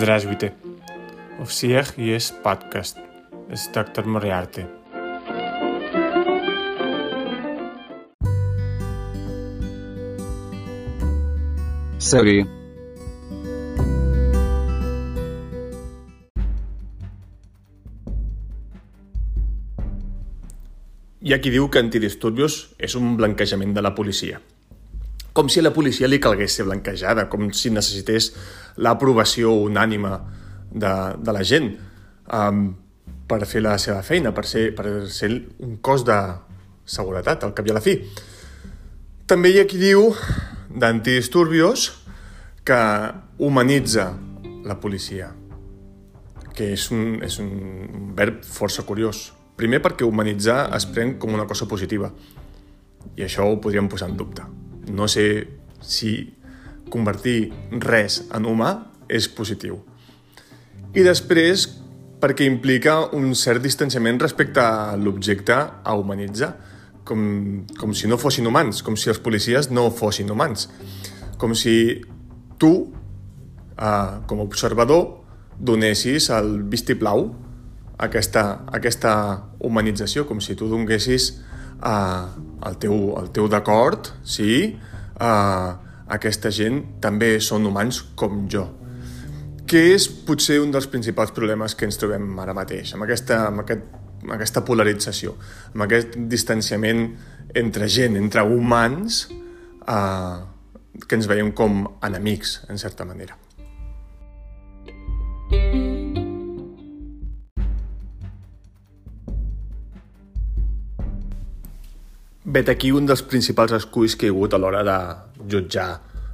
Здравствуйте. У всех есть подкаст с доктор Мориарти. Sorry. Hi ha qui diu que antidisturbios és un blanquejament de la policia. Com si a la policia li calgués ser blanquejada, com si necessités l'aprovació unànima de, de la gent um, per fer la seva feina, per ser, per ser un cos de seguretat, al cap i a la fi. També hi ha qui diu d'antidisturbios que humanitza la policia, que és un, és un verb força curiós. Primer perquè humanitzar es pren com una cosa positiva i això ho podríem posar en dubte. No sé si convertir res en humà és positiu. I després perquè implica un cert distanciament respecte a l'objecte a humanitzar, com, com si no fossin humans, com si els policies no fossin humans, com si tu, eh, com a observador, donessis el vistiplau aquesta, aquesta humanització, com si tu donguessis uh, el teu, el teu d'acord, sí, uh, aquesta gent també són humans com jo. Que és potser un dels principals problemes que ens trobem ara mateix, amb aquesta, amb aquest, amb aquesta polarització, amb aquest distanciament entre gent, entre humans, uh, que ens veiem com enemics, en certa manera. Vet aquí un dels principals esculls que hi ha hagut a l'hora de jutjar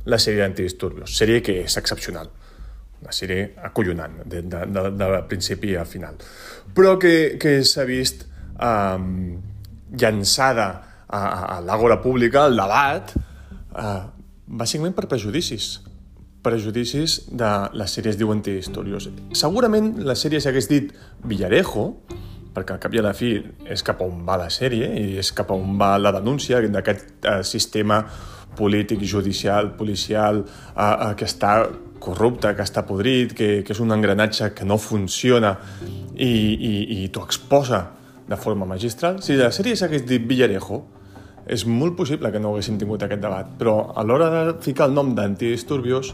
la sèrie d'antidisturbios. Sèrie que és excepcional. Una sèrie acollonant, de, de, de, de principi a final. Però que, que s'ha vist eh, llançada a, a, l'àgora pública, al debat, eh, bàsicament per prejudicis prejudicis de les sèries diu. Segurament la sèrie s'hagués dit Villarejo, perquè al cap i a la fi és cap a on va la sèrie i és cap a on va la denúncia d'aquest eh, sistema polític, judicial, policial, eh, eh, que està corrupte, que està podrit, que, que és un engranatge que no funciona i, i, i t'ho exposa de forma magistral. Si la sèrie s'hagués dit Villarejo, és molt possible que no haguéssim tingut aquest debat, però a l'hora de ficar el nom d'antidisturbios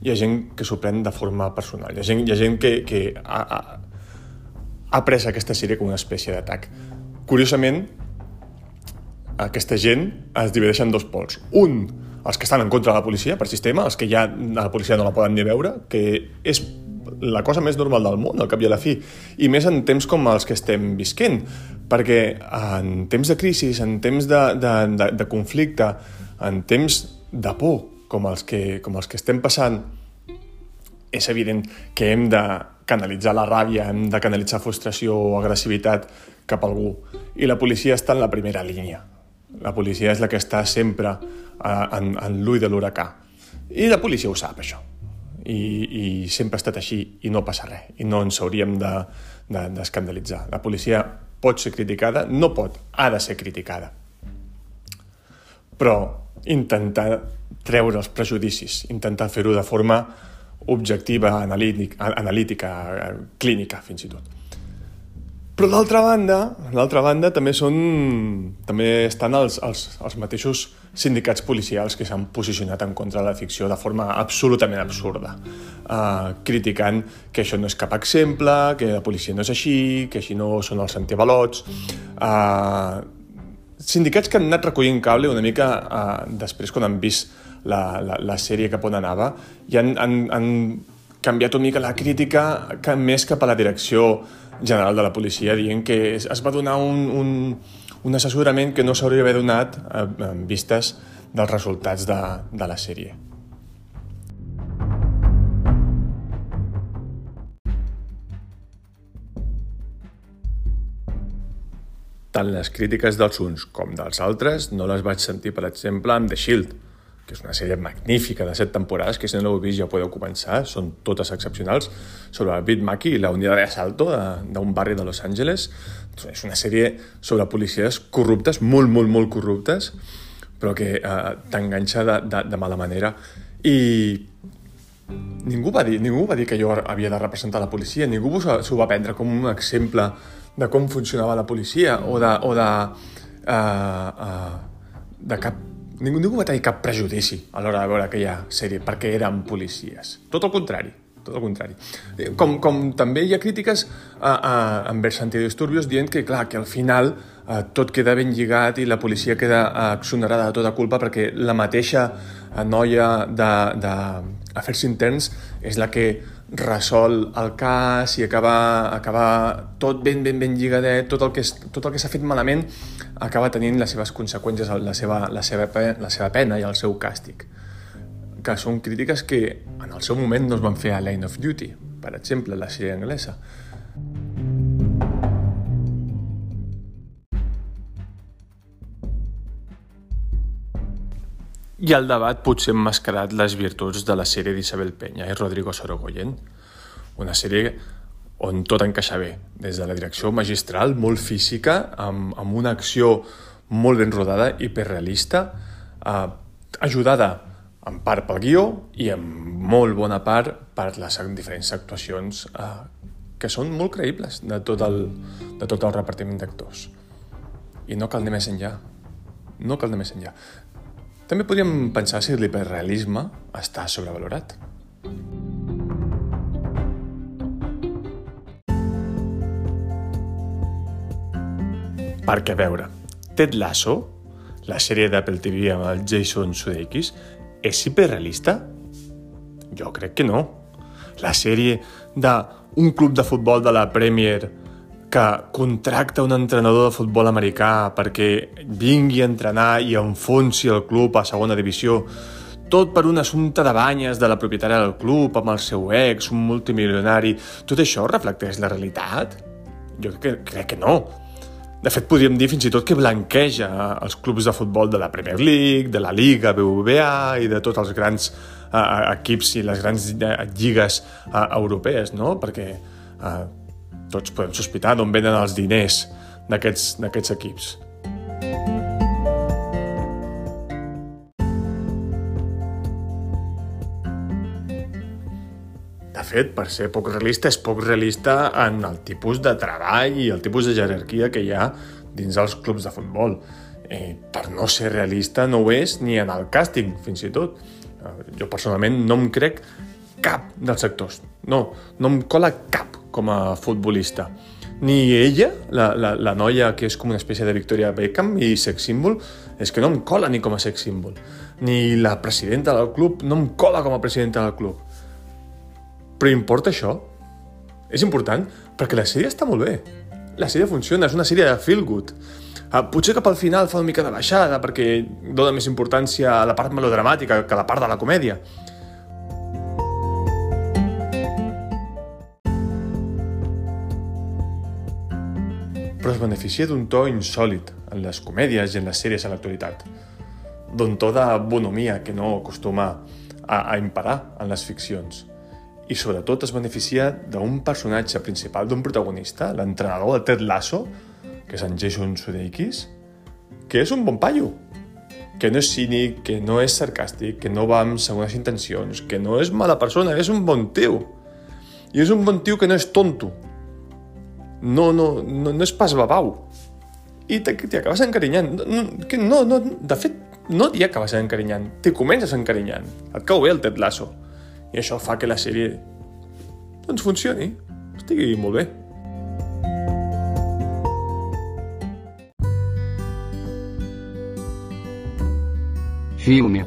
hi ha gent que s'ho pren de forma personal. Hi ha gent, hi ha gent que, que ha, ha, ha pres aquesta sèrie com una espècie d'atac. Curiosament, aquesta gent es divideix en dos pols. Un, els que estan en contra de la policia per sistema, els que ja la policia no la poden ni veure, que és la cosa més normal del món, al cap i a la fi, i més en temps com els que estem visquent, perquè en temps de crisi, en temps de, de, de, de conflicte, en temps de por, com els que, com els que estem passant, és evident que hem de canalitzar la ràbia, hem de canalitzar frustració o agressivitat cap a algú. I la policia està en la primera línia. La policia és la que està sempre eh, en, en l'ull de l'huracà. I la policia ho sap, això. I, I sempre ha estat així i no passa res. I no ens hauríem d'escandalitzar. De, de la policia pot ser criticada, no pot, ha de ser criticada. Però intentar treure els prejudicis, intentar fer-ho de forma objectiva, analític, analítica, clínica, fins i tot. Però l'altra banda, l'altra banda també són també estan els, els, els mateixos sindicats policials que s'han posicionat en contra de la ficció de forma absolutament absurda, uh, criticant que això no és cap exemple, que la policia no és així, que així no són els antivalots, uh, sindicats que han anat recollint cable una mica uh, després quan han vist la, la, la sèrie cap on anava i han, han, han canviat una mica la crítica que més cap a la direcció general de la policia dient que es va donar un, un, un assessorament que no s'hauria d'haver donat en vistes dels resultats de, de la sèrie. Tant les crítiques dels uns com dels altres no les vaig sentir, per exemple, amb The Shield, que és una sèrie magnífica de set temporades, que si no l'heu vist ja podeu començar, són totes excepcionals, sobre Beat Maki i la unitat de Asalto d'un barri de Los Angeles. És una sèrie sobre policies corruptes, molt, molt, molt corruptes, però que eh, t'enganxa de, de, de mala manera. I ningú va dir, ningú va dir que jo havia de representar la policia, ningú s'ho va prendre com un exemple de com funcionava la policia o de, o de, uh, uh, de cap ningú, ningú va tenir cap prejudici a l'hora de veure aquella sèrie perquè eren policies. Tot el contrari, tot el contrari. Eh, com, com també hi ha crítiques a, a, envers antidisturbios dient que, clar, que al final eh, tot queda ben lligat i la policia queda exonerada de tota culpa perquè la mateixa noia d'afers interns és la que resol el cas i acaba, acaba tot ben, ben, ben lligadet, tot el que, tot el que s'ha fet malament acaba tenint les seves conseqüències, la seva, la, seva, la seva pena i el seu càstig que són crítiques que en el seu moment no es van fer a Line of Duty, per exemple, la sèrie anglesa. I el debat potser emmascarat les virtuts de la sèrie d'Isabel Peña i Rodrigo Sorogoyen. Una sèrie on tot encaixa bé, des de la direcció magistral, molt física, amb, amb una acció molt ben rodada, hiperrealista, eh, ajudada en part pel guió i en molt bona part per les diferents actuacions eh, que són molt creïbles de tot el, de tot el repartiment d'actors. I no cal anar més enllà. No cal anar més enllà. També podríem pensar si l'hiperrealisme està sobrevalorat. Perquè, a veure, Ted Lasso, la sèrie d'Apple TV amb el Jason Sudeikis, és hiperrealista? Jo crec que no. La sèrie d'un club de futbol de la Premier que contracta un entrenador de futbol americà perquè vingui a entrenar i enfonsi el club a segona divisió, tot per un assumpte de banyes de la propietària del club amb el seu ex, un multimilionari... Tot això reflecteix la realitat? Jo crec, crec que no. De fet, podríem dir fins i tot que blanqueja els clubs de futbol de la Premier League, de la Liga BBVA i de tots els grans uh, equips i les grans lligues uh, europees, no? Perquè uh, tots podem sospitar d'on venen els diners d'aquests equips. Fet, per ser poc realista, és poc realista en el tipus de treball i el tipus de jerarquia que hi ha dins els clubs de futbol. Eh, per no ser realista no ho és ni en el càsting, fins i tot. Eh, jo personalment no em crec cap dels sectors. No, no em cola cap com a futbolista. Ni ella, la, la, la noia que és com una espècie de Victoria Beckham i sex símbol, és que no em cola ni com a sex símbol. Ni la presidenta del club no em cola com a presidenta del club. Però importa això? És important perquè la sèrie està molt bé. La sèrie funciona, és una sèrie de feel good. Uh, potser cap al final fa una mica de baixada perquè dona més importància a la part melodramàtica que a la part de la comèdia però es beneficia d'un to insòlid en les comèdies i en les sèries a l'actualitat, d'un to de bonomia que no acostuma a, a imparar en les ficcions. I sobretot es beneficia d'un personatge principal, d'un protagonista, l'entrenador de Ted Lasso, que és en Jason Sudeikis, que és un bon paio, que no és cínic, que no és sarcàstic, que no va amb segones intencions, que no és mala persona, és un bon tio. I és un bon tio que no és tonto, no, no, no, no és pas babau. I t'hi acabes encarinyant. No, que no, no, de fet, no t'hi acabes encarinyant, t'hi comences encarinyant. Et cau bé el Ted Lasso. I això fa que la sèrie doncs funcioni, estigui molt bé. Filme.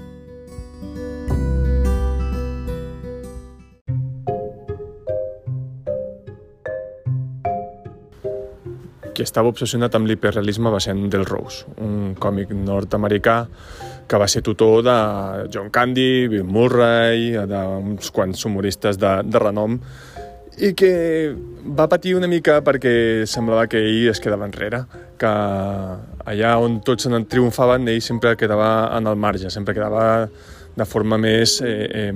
qui estava obsessionat amb l'hiperrealisme va ser en Del Rose, un còmic nord-americà que va ser tutor de John Candy, Bill Murray, d'uns quants humoristes de, de renom, i que va patir una mica perquè semblava que ell es quedava enrere, que allà on tots en triomfaven ell sempre quedava en el marge, sempre quedava de forma més eh, eh,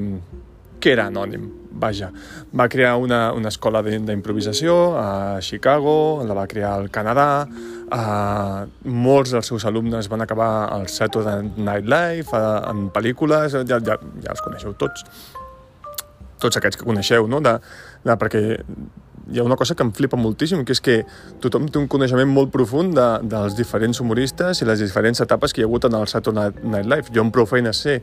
que era anònim, vaja. Va crear una, una escola d'improvisació a Chicago, la va crear al Canadà, uh, molts dels seus alumnes van acabar al Saturday Night Live, uh, en pel·lícules, ja, ja, ja els coneixeu tots. tots aquests que coneixeu, no? De, de, perquè hi ha una cosa que em flipa moltíssim, que és que tothom té un coneixement molt profund de, dels diferents humoristes i les diferents etapes que hi ha hagut en el Saturday Night Live. Jo amb prou feina sé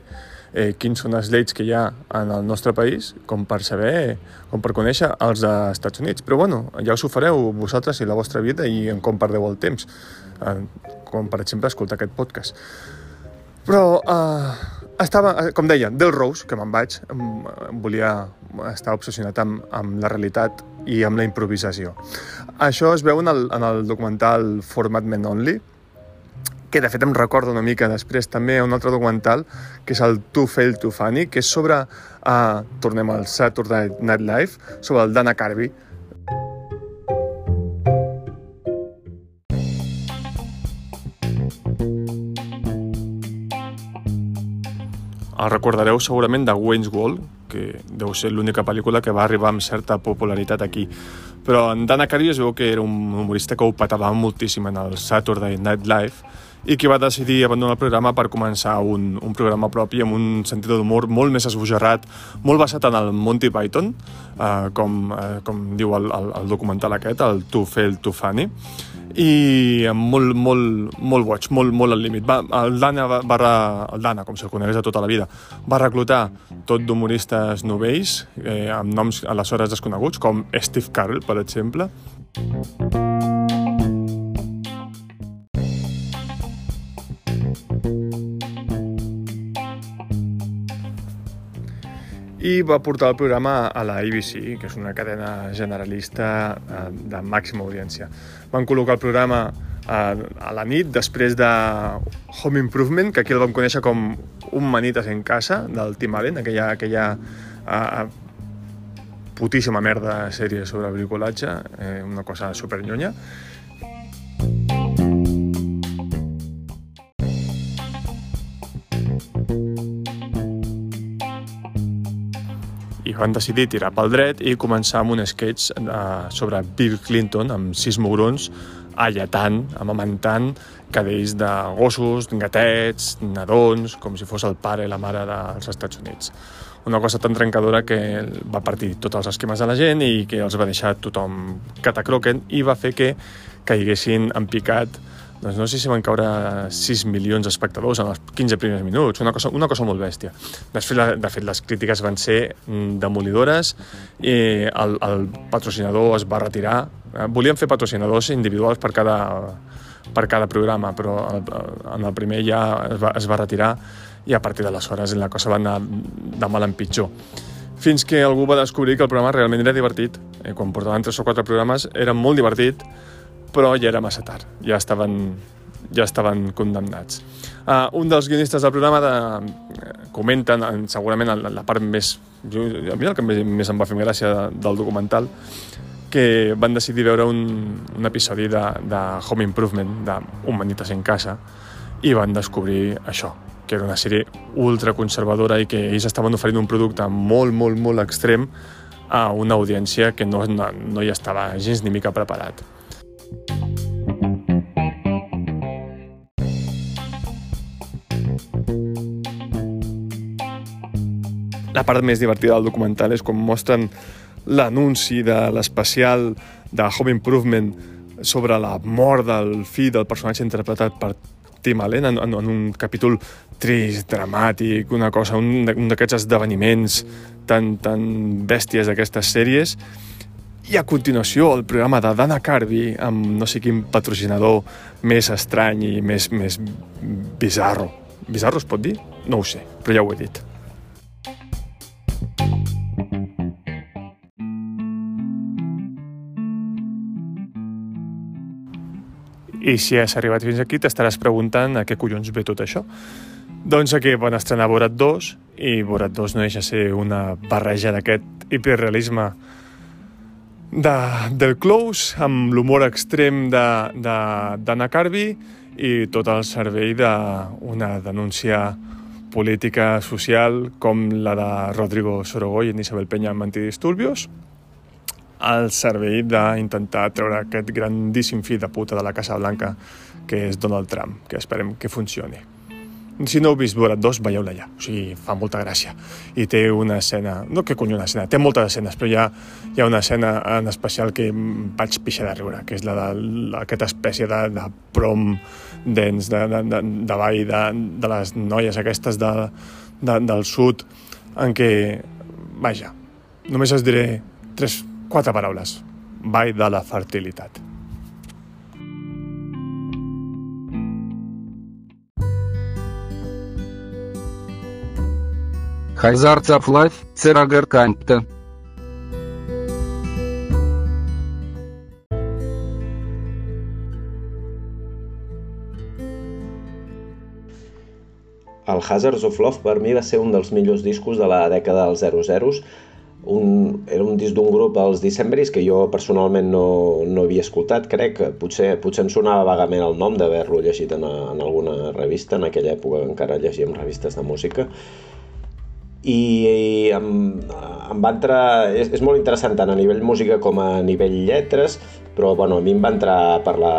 eh, quins són els lleis que hi ha en el nostre país com per saber, com per conèixer els dels Estats Units. Però bueno, ja us ho fareu vosaltres i la vostra vida i en com perdeu el temps, eh, com per exemple escoltar aquest podcast. Però eh, estava, eh, com deia, del Rose, que me'n vaig, volia estar obsessionat amb, amb la realitat i amb la improvisació. Això es veu en el, en el documental Format Men Only, que de fet em recorda una mica després també un altre documental, que és el Too Fail Too Funny, que és sobre, uh, tornem al Saturday Night Live, sobre el Dana Carvey, El recordareu segurament de Wayne's World, que deu ser l'única pel·lícula que va arribar amb certa popularitat aquí. Però en Dana Carvey es veu que era un humorista que ho petava moltíssim en el Saturday Night Live i que va decidir abandonar el programa per començar un, un programa propi amb un sentit d'humor molt més esbojarrat, molt basat en el Monty Python, eh, com, eh, com diu el, el, el documental aquest, el Too Fail Too Funny, i molt, molt, molt boig, molt, molt al límit. Va, el Dana, va, el Dana, com se'l conegués de tota la vida, va reclutar tot d'humoristes novells, eh, amb noms aleshores desconeguts, com Steve Carell, per exemple. I va portar el programa a la ABC, que és una cadena generalista eh, de màxima audiència. Van col·locar el programa eh, a la nit, després de Home Improvement, que aquí el vam conèixer com Un manites en casa, del Tim Allen, aquella, aquella uh, putíssima merda sèrie sobre bricolatge, eh, una cosa supernyonya. Van decidir tirar pel dret i començar amb un sketch eh, sobre Bill Clinton amb sis mugrons alletant, amamentant cadells de gossos, gatets, nadons, com si fos el pare i la mare dels Estats Units. Una cosa tan trencadora que va partir tots els esquemes de la gent i que els va deixar tothom catacroquen i va fer que caiguessin en picat doncs no sé si van caure 6 milions d'espectadors en els 15 primers minuts, una cosa, una cosa molt bèstia. De fet, la, de fet, les crítiques van ser mm, demolidores i el, el patrocinador es va retirar. Eh, volien fer patrocinadors individuals per cada, per cada programa, però el, en el primer ja es va, es va retirar i a partir d'aleshores la cosa va anar de mal en pitjor fins que algú va descobrir que el programa realment era divertit. Eh, quan portaven tres o quatre programes era molt divertit, però ja era massa tard, ja estaven, ja estaven condemnats. Uh, un dels guionistes del programa de, uh, comenten, en, segurament en la part més... Jo, a mi el que més, més em va fer gràcia de, del documental, que van decidir veure un, un episodi de, de Home Improvement, de Humanitas en casa, i van descobrir això, que era una sèrie ultraconservadora i que ells estaven oferint un producte molt, molt, molt extrem a una audiència que no, no, no hi estava gens ni mica preparat. La part més divertida del documental és com mostren l'anunci de l'especial de Home Improvement sobre la mort del fill del personatge interpretat per Tim Allen en, en, en un capítol trist, dramàtic, una cosa, un, un d'aquests esdeveniments tan, tan bèsties d'aquestes sèries i a continuació el programa de Dana Carvey amb no sé quin patrocinador més estrany i més, més bizarro. Bizarro es pot dir? No ho sé, però ja ho he dit. I si has arribat fins aquí t'estaràs preguntant a què collons ve tot això. Doncs aquí van estrenar Borat 2 i Borat 2 no deixa ser una barreja d'aquest hiperrealisme de, del close amb l'humor extrem d'Anna Carby i tot el servei d'una denúncia política social com la de Rodrigo Sorogoy i Isabel Peña amb antidisturbios al servei d'intentar treure aquest grandíssim fill de puta de la Casa Blanca que és Donald Trump, que esperem que funcioni. Si no heu vist Borat 2, veieu-la ja. O sigui, fa molta gràcia. I té una escena... No que cony una escena, té moltes escenes, però hi ha, hi ha una escena en especial que vaig pixar de riure, que és la d'aquesta espècie de, de prom dents de, de, de, de ball de, de les noies aquestes de, de, del sud, en què, vaja, només es diré tres, quatre paraules. Ball de la fertilitat. Hazards of Life, Serager Campte. El Hazards of Love per mi va ser un dels millors discos de la dècada dels 00s. Un, era un disc d'un grup, els Decemberis, que jo personalment no, no havia escoltat, crec. Potser, potser em sonava vagament el nom d'haver-lo llegit en, en alguna revista, en aquella època encara llegíem revistes de música. I, i em, em va entrar... És, és molt interessant tant a nivell música com a nivell lletres, però bueno, a mi em va entrar per la,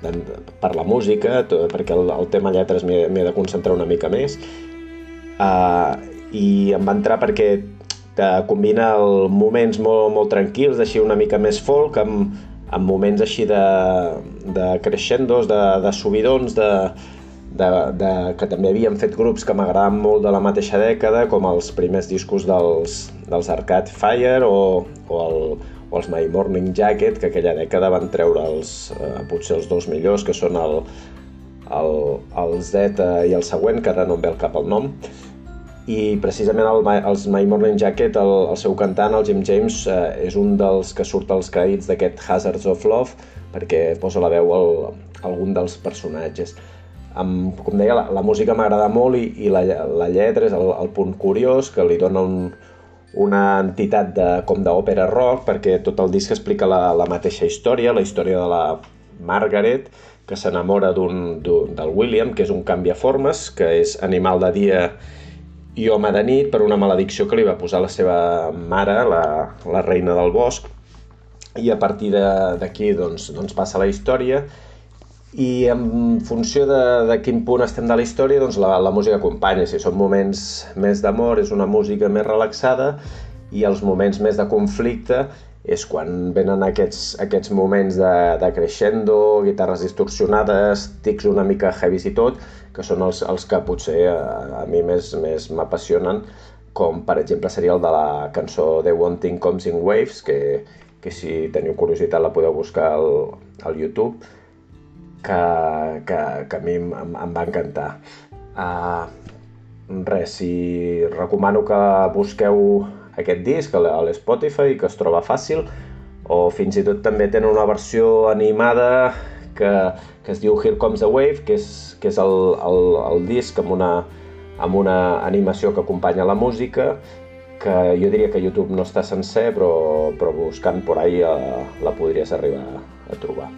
per la música, perquè el, el tema lletres m'he de concentrar una mica més, uh, i em va entrar perquè te combina el moments molt, molt tranquils, així una mica més folk, amb, amb moments així de, de crescendos, de, de subidons, de, de, de, que també havien fet grups que m'agradaven molt de la mateixa dècada, com els primers discos dels, dels Arcade Fire o, o el, o els My Morning Jacket, que aquella dècada van treure els, eh, potser els dos millors, que són el, el, el Z i el següent, que ara no em ve el cap el nom, i precisament el, els My Morning Jacket, el, el seu cantant, el Jim James, eh, és un dels que surt als crèdits d'aquest Hazards of Love, perquè posa la veu el, algun dels personatges. Amb, com deia, la, la música m'agrada molt i, i la, la lletra és el, el punt curiós, que li dona un, una entitat de, com d'òpera rock perquè tot el disc explica la, la mateixa història, la història de la Margaret, que s'enamora del William, que és un canviaformes, que és animal de dia i home de nit per una maledicció que li va posar la seva mare, la, la reina del bosc, i a partir d'aquí doncs, doncs passa la història. I en funció de, de quin punt estem de la història, doncs la, la música acompanya. Si són moments més d'amor, és una música més relaxada, i els moments més de conflicte és quan venen aquests, aquests moments de, de crescendo, guitarres distorsionades, tics una mica heavies i tot, que són els, els que potser a, a mi més, més m'apassionen, com per exemple seria el de la cançó The One Thing Comes in Waves, que, que si teniu curiositat la podeu buscar al, al YouTube, que, que, que a mi em, em va encantar. Uh, res, si recomano que busqueu aquest disc a l'Spotify, que es troba fàcil, o fins i tot també tenen una versió animada que, que es diu Here Comes the Wave, que és, que és el, el, el disc amb una, amb una animació que acompanya la música, que jo diria que YouTube no està sencer, però, però buscant por ahí uh, la podries arribar a trobar.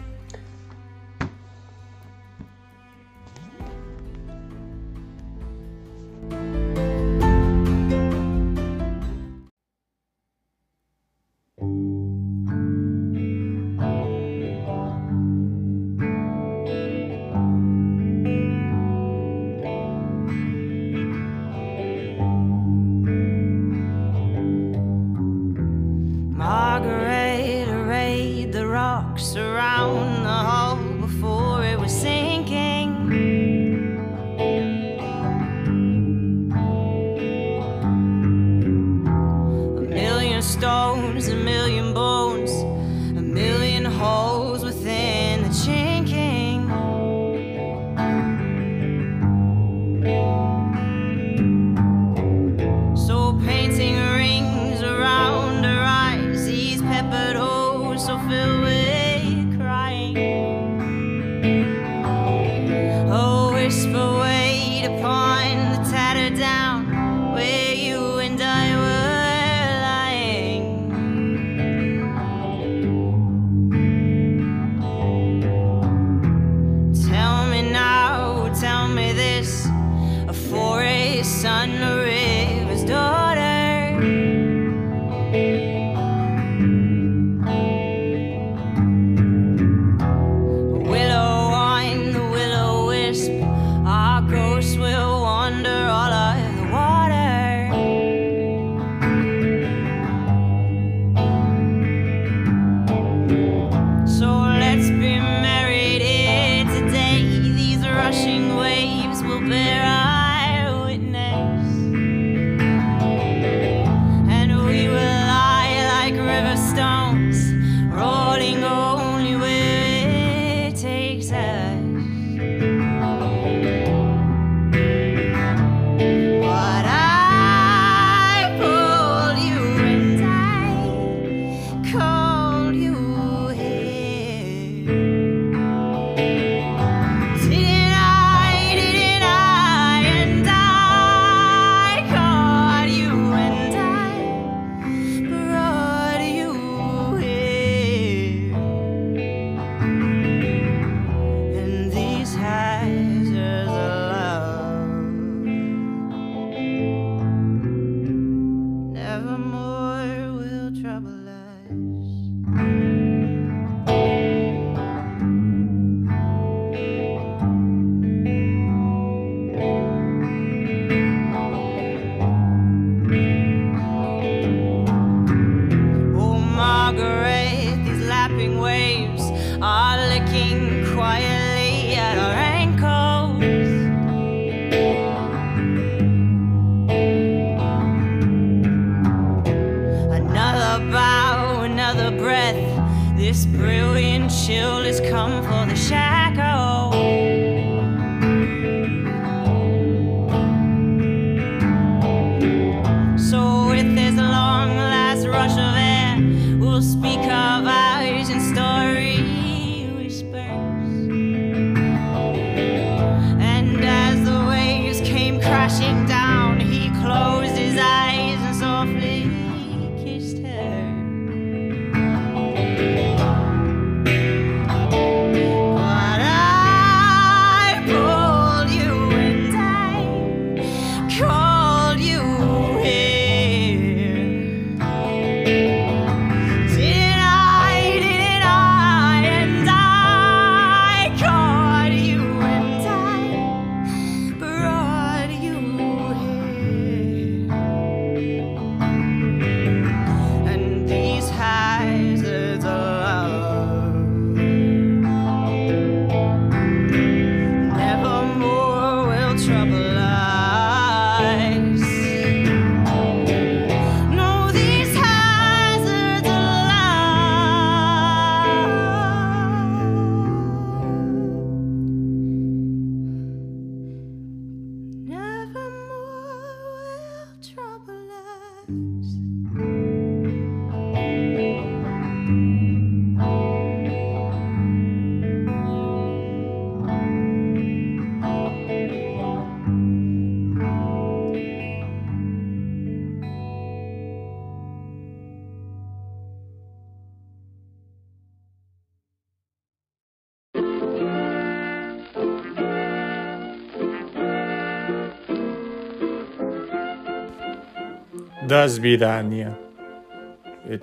دست بیدن نیم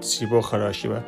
چی بخراشی با؟